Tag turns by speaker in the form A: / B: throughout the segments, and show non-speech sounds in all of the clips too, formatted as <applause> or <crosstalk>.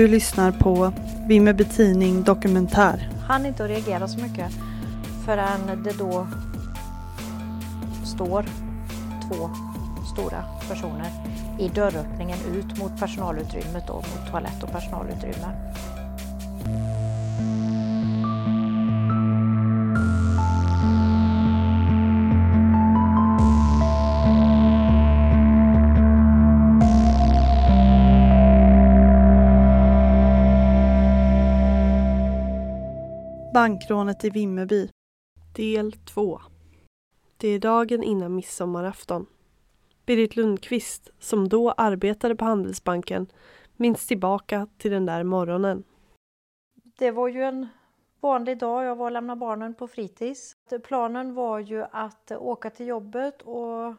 A: Du lyssnar på Vimmerby Tidning Dokumentär.
B: Han inte att reagera så mycket förrän det då står två stora personer i dörröppningen ut mot personalutrymmet och mot toalett och personalutrymme.
A: Bankrånet i Vimmerby. Del 2. Det är dagen innan midsommarafton. Berit Lundqvist, som då arbetade på Handelsbanken, minns tillbaka till den där morgonen.
B: Det var ju en vanlig dag. Jag var och lämnade barnen på fritids. Planen var ju att åka till jobbet och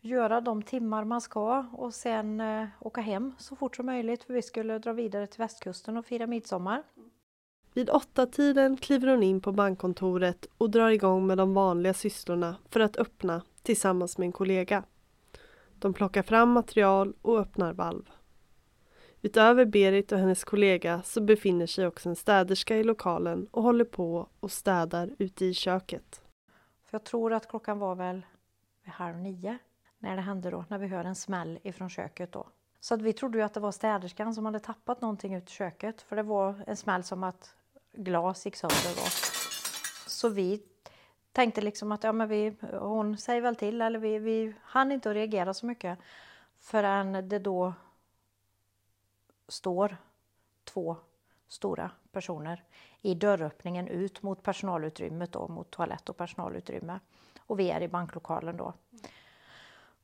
B: göra de timmar man ska och sen eh, åka hem så fort som möjligt för vi skulle dra vidare till västkusten och fira midsommar.
A: Vid åtta tiden kliver hon in på bankkontoret och drar igång med de vanliga sysslorna för att öppna tillsammans med en kollega. De plockar fram material och öppnar valv. Utöver Berit och hennes kollega så befinner sig också en städerska i lokalen och håller på och städar ute i köket.
B: För jag tror att klockan var väl halv nio när det hände då, när vi hör en smäll ifrån köket då. Så att vi trodde ju att det var städerskan som hade tappat någonting ut i köket för det var en smäll som att glas gick sönder. Då. Så vi tänkte liksom att ja, men vi, hon säger väl till eller vi, vi hann inte att reagera så mycket förrän det då står två stora personer i dörröppningen ut mot personalutrymmet då, mot toalett och personalutrymme. Och vi är i banklokalen då.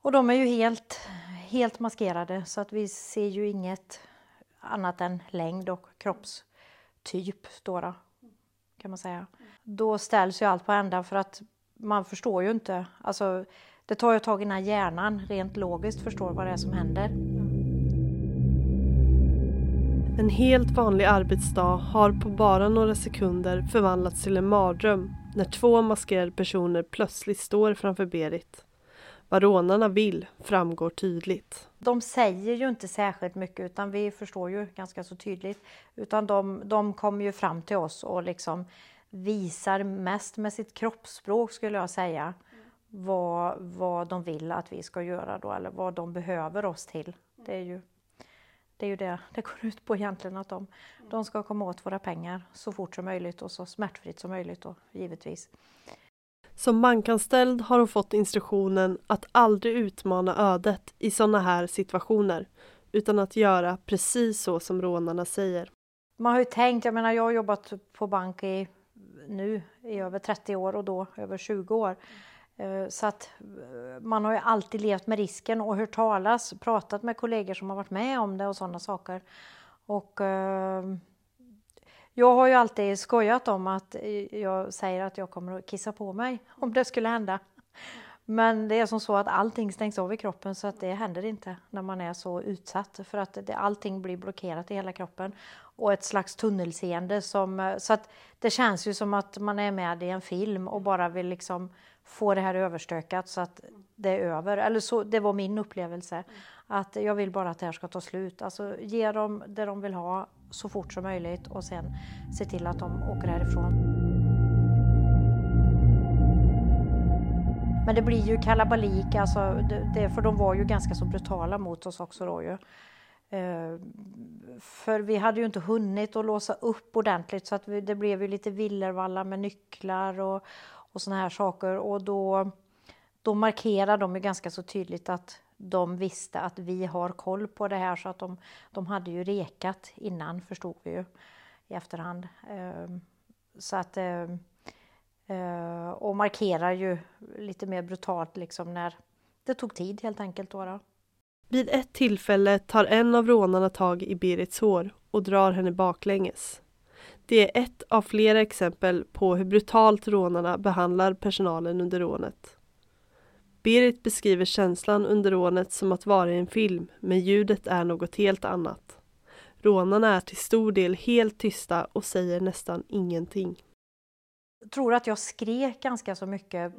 B: Och de är ju helt, helt maskerade så att vi ser ju inget annat än längd och kropps Typ då, då kan man säga. Då ställs ju allt på ända för att man förstår ju inte. Alltså, det tar ju ett tag innan hjärnan rent logiskt förstår vad det är som händer.
A: En helt vanlig arbetsdag har på bara några sekunder förvandlats till en mardröm när två maskerade personer plötsligt står framför Berit. Vad rånarna vill framgår tydligt.
B: De säger ju inte särskilt mycket utan vi förstår ju ganska så tydligt. Utan de, de kommer ju fram till oss och liksom visar mest med sitt kroppsspråk skulle jag säga vad, vad de vill att vi ska göra då eller vad de behöver oss till. Det är ju det, är ju det det går ut på egentligen att de, de ska komma åt våra pengar så fort som möjligt och så smärtfritt som möjligt då, givetvis.
A: Som bankanställd har hon fått instruktionen att aldrig utmana ödet i sådana här situationer utan att göra precis så som rånarna säger.
B: Man har ju tänkt, jag menar jag har jobbat på bank i nu i över 30 år och då över 20 år. Eh, så att eh, man har ju alltid levt med risken och hört talas, pratat med kollegor som har varit med om det och sådana saker. Och eh, jag har ju alltid skojat om att jag säger att jag kommer att kissa på mig <laughs> om det skulle hända. Men det är som så att allting stängs av i kroppen så att det händer inte när man är så utsatt för att det, allting blir blockerat i hela kroppen och ett slags tunnelseende som så att det känns ju som att man är med i en film och bara vill liksom få det här överstökat så att det är över. Eller så, det var min upplevelse. Att jag vill bara att det här ska ta slut. Alltså ge dem det de vill ha så fort som möjligt och sen se till att de åker härifrån. Men det blir ju kalabalik, alltså, det, det, för de var ju ganska så brutala mot oss också då ju. Eh, för vi hade ju inte hunnit att låsa upp ordentligt så att vi, det blev ju lite villervalla med nycklar och, och såna här saker och då, då markerade de ju ganska så tydligt att de visste att vi har koll på det här så att de, de hade ju rekat innan förstod vi ju i efterhand. Ehm, så att ehm, eh, och markerar ju lite mer brutalt liksom när det tog tid helt enkelt. Då, då.
A: Vid ett tillfälle tar en av rånarna tag i Berits hår och drar henne baklänges. Det är ett av flera exempel på hur brutalt rånarna behandlar personalen under rånet. Berit beskriver känslan under rånet som att vara i en film, men ljudet är något helt annat. Rånarna är till stor del helt tysta och säger nästan ingenting Jag
B: tror att jag skrek ganska så mycket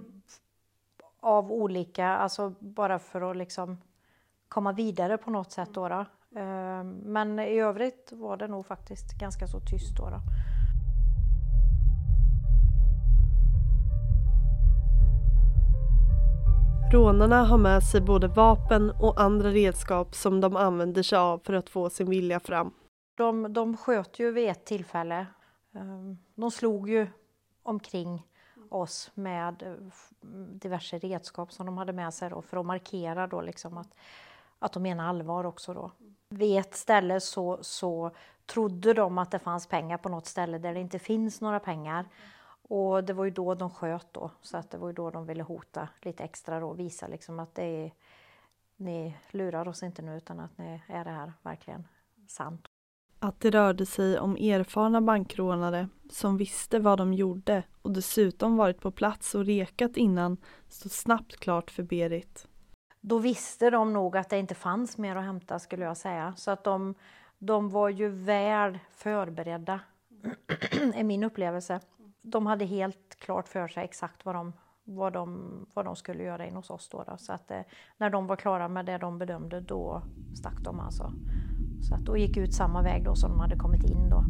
B: av olika, alltså bara för att liksom komma vidare på något sätt. Då, då. Ehm, men i övrigt var det nog faktiskt ganska så tyst då. då.
A: Rånarna har med sig både vapen och andra redskap som de använder sig av för att få sin vilja fram.
B: De, de sköt ju vid ett tillfälle. Ehm, de slog ju omkring oss med eh, diverse redskap som de hade med sig då för att markera då liksom att, att de menar allvar också då. Vid ett ställe så, så trodde de att det fanns pengar på något ställe där det inte finns några pengar. Och det var ju då de sköt då, så att det var ju då de ville hota lite extra då, visa liksom att det är, ni lurar oss inte nu utan att ni är det här verkligen sant.
A: Att det rörde sig om erfarna bankrånare som visste vad de gjorde och dessutom varit på plats och rekat innan stod snabbt klart för Berit.
B: Då visste de nog att det inte fanns mer att hämta skulle jag säga. Så att de, de var ju väl förberedda, <clears throat> är min upplevelse. De hade helt klart för sig exakt vad de, vad de, vad de skulle göra in hos oss. Då, då. Så att eh, när de var klara med det de bedömde, då stack de alltså. Så att, och gick ut samma väg då som de hade kommit in då.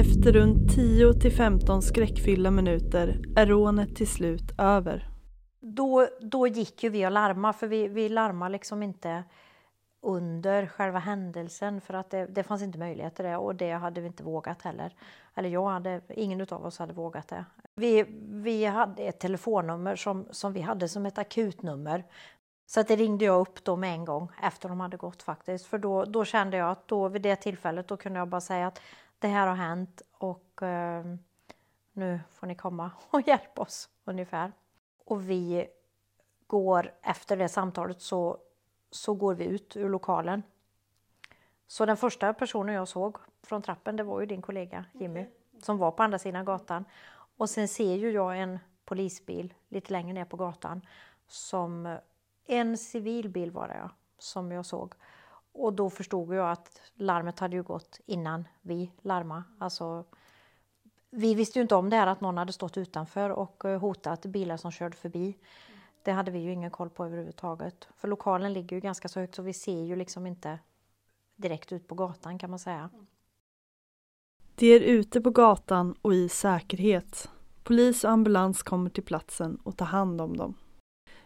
A: Efter runt 10 till 15 skräckfyllda minuter är rånet till slut över.
B: Då, då gick ju vi och larma för vi, vi larmade liksom inte under själva händelsen för att det, det fanns inte möjlighet till det och det hade vi inte vågat heller. Eller jag hade, ingen av oss hade vågat det. Vi, vi hade ett telefonnummer som, som vi hade som ett akutnummer. Så att det ringde jag upp dem med en gång efter de hade gått faktiskt. För då, då kände jag att då vid det tillfället då kunde jag bara säga att det här har hänt och eh, nu får ni komma och <laughs> hjälpa oss ungefär. Och vi går efter det samtalet så, så går vi ut ur lokalen. Så den första personen jag såg från trappen det var ju din kollega Jimmy okay. som var på andra sidan gatan. Och sen ser ju jag en polisbil lite längre ner på gatan som en civilbil var det ja, som jag såg. Och då förstod jag att larmet hade ju gått innan vi larmade. Alltså, vi visste ju inte om det här att någon hade stått utanför och eh, hotat bilar som körde förbi. Det hade vi ju ingen koll på överhuvudtaget. För lokalen ligger ju ganska så högt så vi ser ju liksom inte direkt ut på gatan kan man säga.
A: De är ute på gatan och i säkerhet. Polis och ambulans kommer till platsen och tar hand om dem.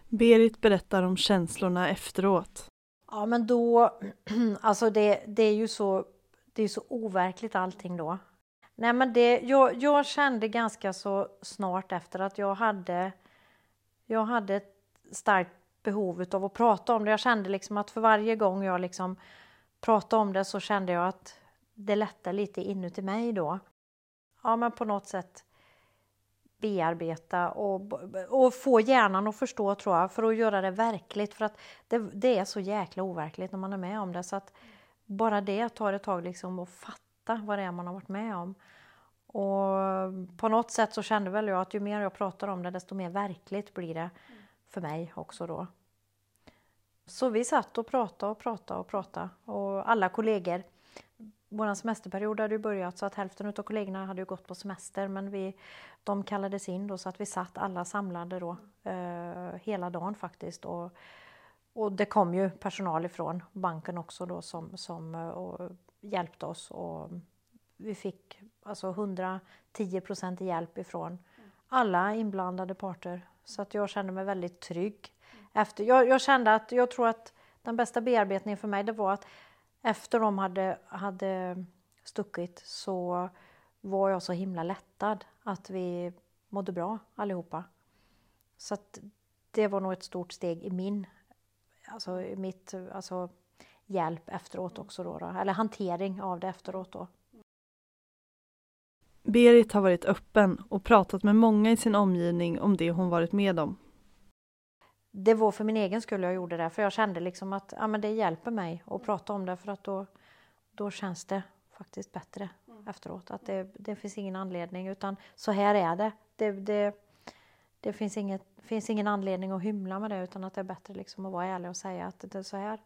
A: Berit berättar om känslorna efteråt.
B: Ja men då, <clears throat> alltså det, det är ju så, det är så overkligt allting då. Nej men det, jag, jag kände ganska så snart efter att jag hade, jag hade ett starkt behov av att prata om det. Jag kände liksom att för varje gång jag liksom pratade om det så kände jag att det lättade lite inuti mig då. Ja men på något sätt bearbeta och, och få hjärnan att förstå tror jag för att göra det verkligt för att det, det, är så jäkla overkligt när man är med om det så att bara det tar ett tag liksom att fatta vad det är man har varit med om. Och på något sätt så kände väl jag att ju mer jag pratar om det desto mer verkligt blir det för mig också då. Så vi satt och pratade och pratade och pratade och alla kollegor vår semesterperiod hade ju börjat så att hälften av kollegorna hade ju gått på semester men vi, de kallades in då så att vi satt alla samlade då eh, hela dagen faktiskt. Och, och det kom ju personal ifrån banken också då som, som eh, hjälpt hjälpte oss och vi fick alltså 110 procent hjälp ifrån alla inblandade parter. Så att jag kände mig väldigt trygg. Efter, jag, jag kände att jag tror att den bästa bearbetningen för mig det var att efter de hade, hade stuckit så var jag så himla lättad att vi mådde bra allihopa. Så att det var nog ett stort steg i min, alltså i mitt, alltså hjälp efteråt också då, då, eller hantering av det efteråt då.
A: Berit har varit öppen och pratat med många i sin omgivning om det hon varit med om
B: det var för min egen skull jag gjorde det, för jag kände liksom att ja, men det hjälper mig att prata om det för att då, då känns det faktiskt bättre mm. efteråt. Att det, det finns ingen anledning utan så här är det. Det, det, det finns, inget, finns ingen anledning att hymla med det utan att det är bättre liksom att vara ärlig och säga att det är så här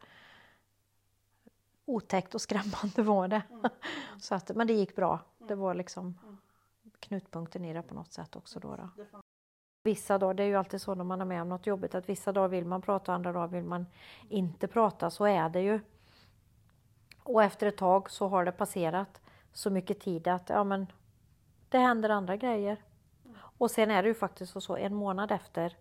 B: otäckt och skrämmande var det. Mm. <laughs> så att, men det gick bra. Det var liksom knutpunkten i det på något sätt också. Då, då. Vissa dagar, det är ju alltid så när man är med om något jobbigt att vissa dagar vill man prata och andra dagar vill man inte prata. Så är det ju. Och efter ett tag så har det passerat så mycket tid att ja, men det händer andra grejer. Och sen är det ju faktiskt så, en månad efter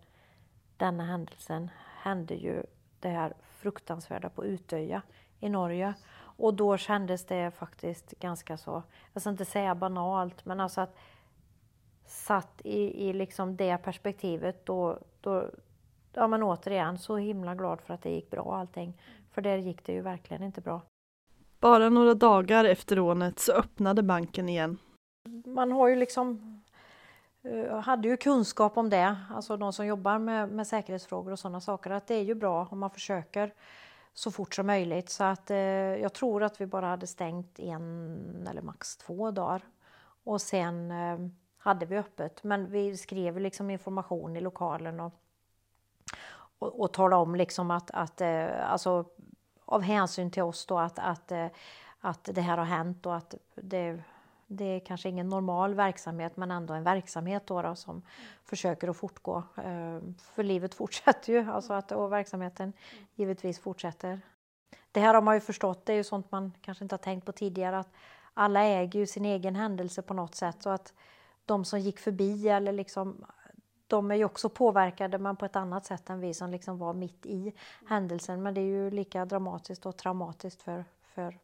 B: denna händelsen hände ju det här fruktansvärda på Utöja i Norge. Och då kändes det faktiskt ganska så, jag ska inte säga banalt, men alltså att satt i, i liksom det perspektivet då, då, ja men återigen så himla glad för att det gick bra allting. För där gick det ju verkligen inte bra.
A: Bara några dagar efter rånet så öppnade banken igen.
B: Man har ju liksom uh, hade ju kunskap om det, alltså de som jobbar med, med säkerhetsfrågor och sådana saker, att det är ju bra om man försöker så fort som möjligt. Så att eh, jag tror att vi bara hade stängt en eller max två dagar. Och sen eh, hade vi öppet, men vi skrev liksom information i lokalen och, och, och talade om liksom att, att eh, alltså av hänsyn till oss då att, att, eh, att det här har hänt och att det, det är kanske ingen normal verksamhet men ändå en verksamhet då, då som försöker att fortgå. Eh, för livet fortsätter ju alltså att, och verksamheten givetvis fortsätter. Det här har man ju förstått, det är ju sånt man kanske inte har tänkt på tidigare att alla äger ju sin egen händelse på något sätt och att de som gick förbi eller liksom de är ju också påverkade men på ett annat sätt än vi som liksom var mitt i händelsen. Men det är ju lika dramatiskt och traumatiskt för, för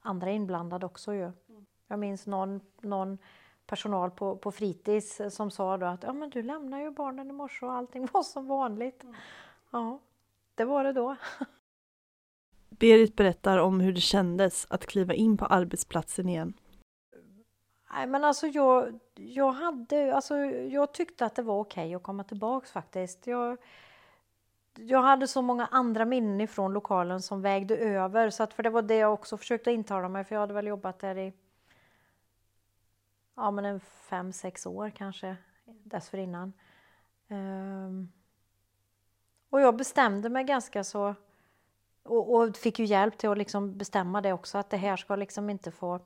B: andra inblandade också ju. Jag minns någon, någon personal på, på fritids som sa då att ja, men du lämnar ju barnen i morse och allting var som vanligt. Ja, det var det då.
A: Berit berättar om hur det kändes att kliva in på arbetsplatsen igen.
B: Nej men alltså jag, jag hade, alltså jag tyckte att det var okej okay att komma tillbaks faktiskt. Jag, jag hade så många andra minnen ifrån lokalen som vägde över så att för det var det jag också försökte intala mig för jag hade väl jobbat där i ja men en fem, sex år kanske dessförinnan. Um, och jag bestämde mig ganska så och, och, fick ju hjälp till att liksom bestämma det också att det här ska liksom inte få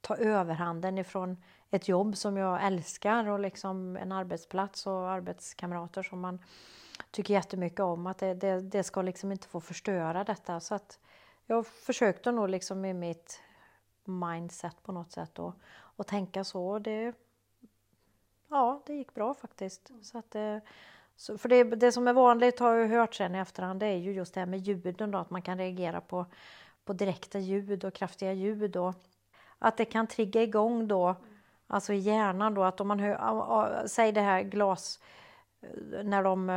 B: ta överhanden ifrån ett jobb som jag älskar och liksom en arbetsplats och arbetskamrater som man tycker jättemycket om. Att det, det, det ska liksom inte få förstöra detta. Så att jag försökte nog liksom i mitt mindset på något sätt då och tänka så. Det, ja, det gick bra faktiskt. Så att det, så för det, det som är vanligt har jag hört sen i efterhand det är ju just det här med ljuden då, att man kan reagera på, på direkta ljud och kraftiga ljud. Och, att det kan trigga igång då, alltså i hjärnan då, att om man hör, säg det här glas, eh, när de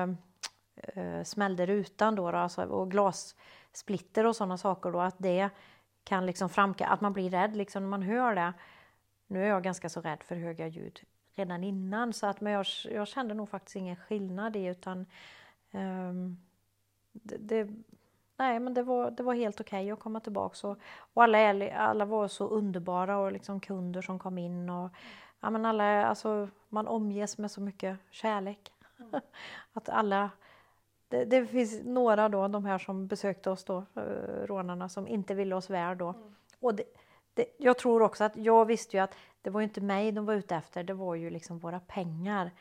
B: äh, smällde rutan då, då alltså, och glassplitter och sådana saker då, att det kan liksom framkalla, att man blir rädd liksom när man hör det. Nu är jag ganska så rädd för höga ljud redan innan så att men jag, jag kände nog faktiskt ingen skillnad i utan um, det, det, nej, men det var, det var helt okej okay att komma tillbaka. Och, och alla, alla var så underbara och liksom kunder som kom in. Och, ja, men alla, alltså, man omges med så mycket kärlek. Mm. <laughs> att alla, det, det, finns några då, de här som besökte oss då, äh, rånarna, som inte ville oss väl då. Mm. Och det, det, jag tror också att jag visste ju att det var inte mig de var ute efter, det var ju liksom våra pengar.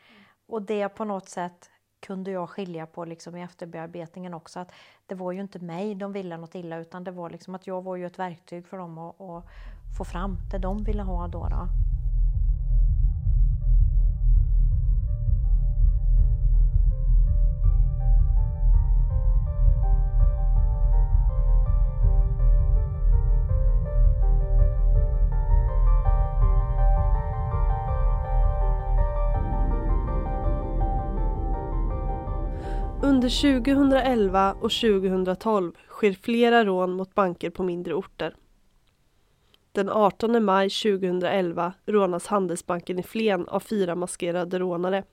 B: Och det på något sätt kunde jag skilja på liksom i efterbearbetningen också att det var ju inte mig de ville något illa utan det var liksom att jag var ju ett verktyg för dem att, att få fram det de ville ha då. då.
A: Under 2011 och 2012 sker flera rån mot banker på mindre orter. Den 18 maj 2011 rånas Handelsbanken i Flen av fyra maskerade rånare.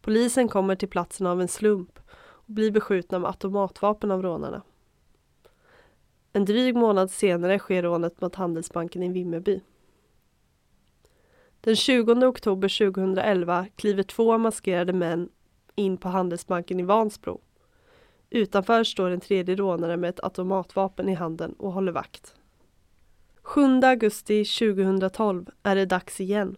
A: Polisen kommer till platsen av en slump och blir beskjutna med automatvapen av rånarna. En dryg månad senare sker rånet mot Handelsbanken i Vimmerby. Den 20 oktober 2011 kliver två maskerade män in på Handelsbanken i Vansbro. Utanför står en tredje rånare med ett automatvapen i handen och håller vakt. 7 augusti 2012 är det dags igen.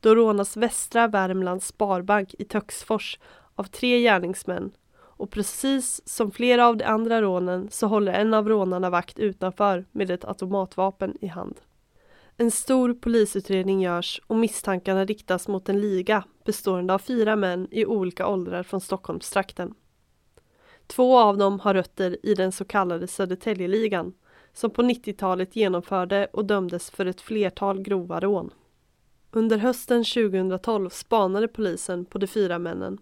A: Då rånas Västra Värmlands Sparbank i Töcksfors av tre gärningsmän och precis som flera av de andra rånen så håller en av rånarna vakt utanför med ett automatvapen i hand. En stor polisutredning görs och misstankarna riktas mot en liga bestående av fyra män i olika åldrar från Stockholmstrakten. Två av dem har rötter i den så kallade Södertäljeligan som på 90-talet genomförde och dömdes för ett flertal grova rån. Under hösten 2012 spanade polisen på de fyra männen.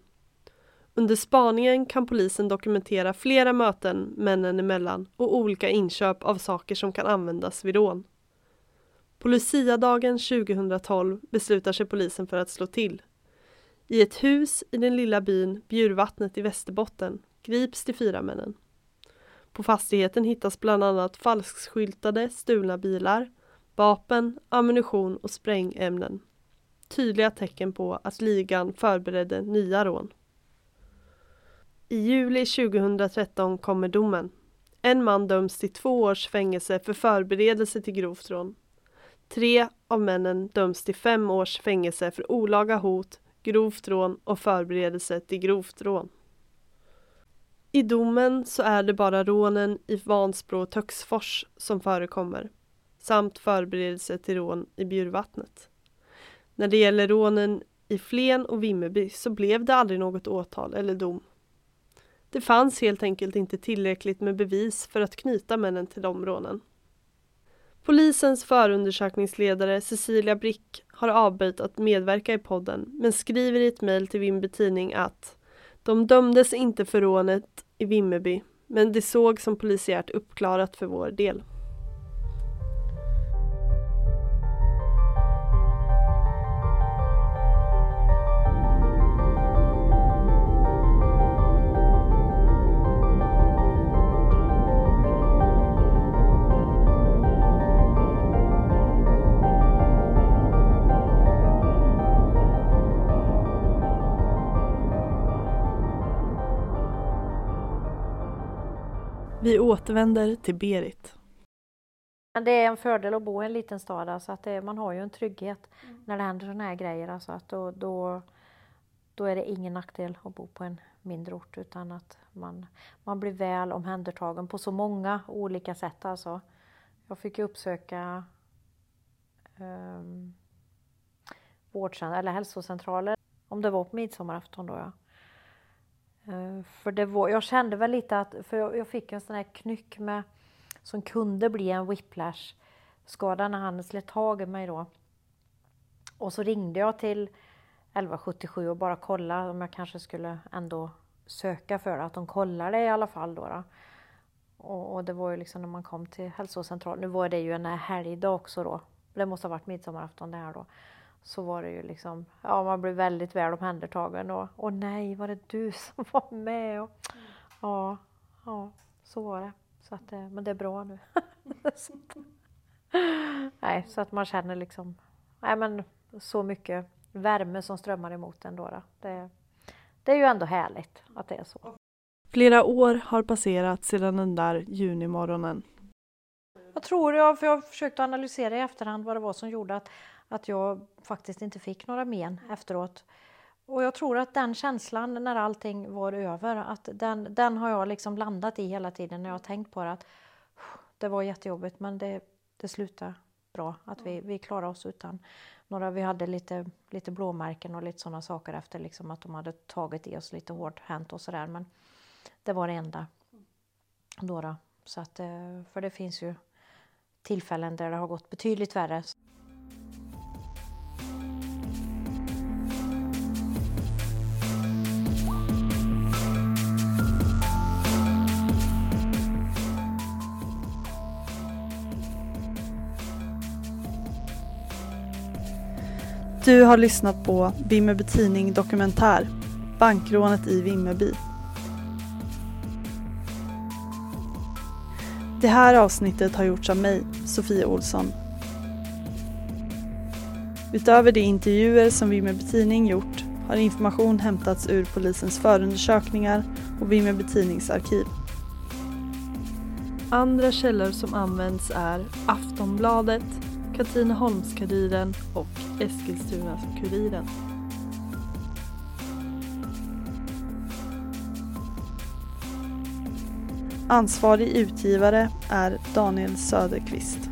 A: Under spaningen kan polisen dokumentera flera möten männen emellan och olika inköp av saker som kan användas vid rån. På Luciadagen 2012 beslutar sig polisen för att slå till. I ett hus i den lilla byn Bjurvattnet i Västerbotten grips de fyra männen. På fastigheten hittas bland annat falskskyltade stulna bilar, vapen, ammunition och sprängämnen. Tydliga tecken på att ligan förberedde nya rån. I juli 2013 kommer domen. En man döms till två års fängelse för förberedelse till grovt rån. Tre av männen döms till fem års fängelse för olaga hot, grovt rån och förberedelse till grovt rån. I domen så är det bara rånen i Vansbro och Töcksfors som förekommer samt förberedelse till rån i Bjurvattnet. När det gäller rånen i Flen och Vimmerby så blev det aldrig något åtal eller dom. Det fanns helt enkelt inte tillräckligt med bevis för att knyta männen till de rånen. Polisens förundersökningsledare Cecilia Brick har avböjt att medverka i podden men skriver i ett mejl till Vimmerby Tidning att de dömdes inte för rånet i Vimmerby men det såg som polisiärt uppklarat för vår del. Vi återvänder till Berit.
B: Men det är en fördel att bo i en liten stad, alltså att det, man har ju en trygghet mm. när det händer sådana här grejer. Alltså att då, då, då är det ingen nackdel att bo på en mindre ort utan att man, man blir väl omhändertagen på så många olika sätt. Alltså. Jag fick ju uppsöka um, vårdcentraler eller hälsocentraler om det var på midsommarafton då. Ja. Eh, för det var, jag kände väl lite att, för jag, jag fick en sån här knyck med, som kunde bli en whiplash skada när han slet tag i mig då. Och så ringde jag till 1177 och bara kollade om jag kanske skulle ändå söka för det, att de kollar det i alla fall då. då. Och, och, det var ju liksom när man kom till hälsocentralen, nu var det ju en helgdag också då. Det måste ha varit midsommarafton det här då så var det ju liksom, ja man blev väldigt väl omhändertagen och, och nej var det du <laughs> som var med? Och, mm. ja, ja, så var det. Så att, eh, men det är bra nu. <laughs> så nej, så att man känner liksom, nej men så mycket värme som strömmar emot en då. då. Det, det är ju ändå härligt att det är så.
A: Flera år har passerat sedan den där junimorgonen.
B: Jag tror jag, för jag har försökt analysera i efterhand vad det var som gjorde att att jag faktiskt inte fick några men efteråt. Och jag tror att den känslan när allting var över, att den, den har jag liksom landat i hela tiden när jag har tänkt på det. Att det var jättejobbigt men det, det slutade bra. Att vi, vi klarade oss utan några, vi hade lite, lite blåmärken och lite sådana saker efter liksom att de hade tagit i oss lite hårt hänt och sådär. Men det var det enda. Då, då. Så att, eh, för det finns ju tillfällen där det har gått betydligt värre.
A: Du har lyssnat på Vimmerby Tidning Dokumentär Bankrånet i Vimmerby. Det här avsnittet har gjorts av mig, Sofia Olsson. Utöver de intervjuer som Vimmerby Tidning gjort har information hämtats ur polisens förundersökningar och Vimmerby Tidnings arkiv. Andra källor som används är Aftonbladet,
C: Katrineholmskuriren och Eskilstunas-Kuriren. Alltså Ansvarig utgivare är Daniel Söderqvist.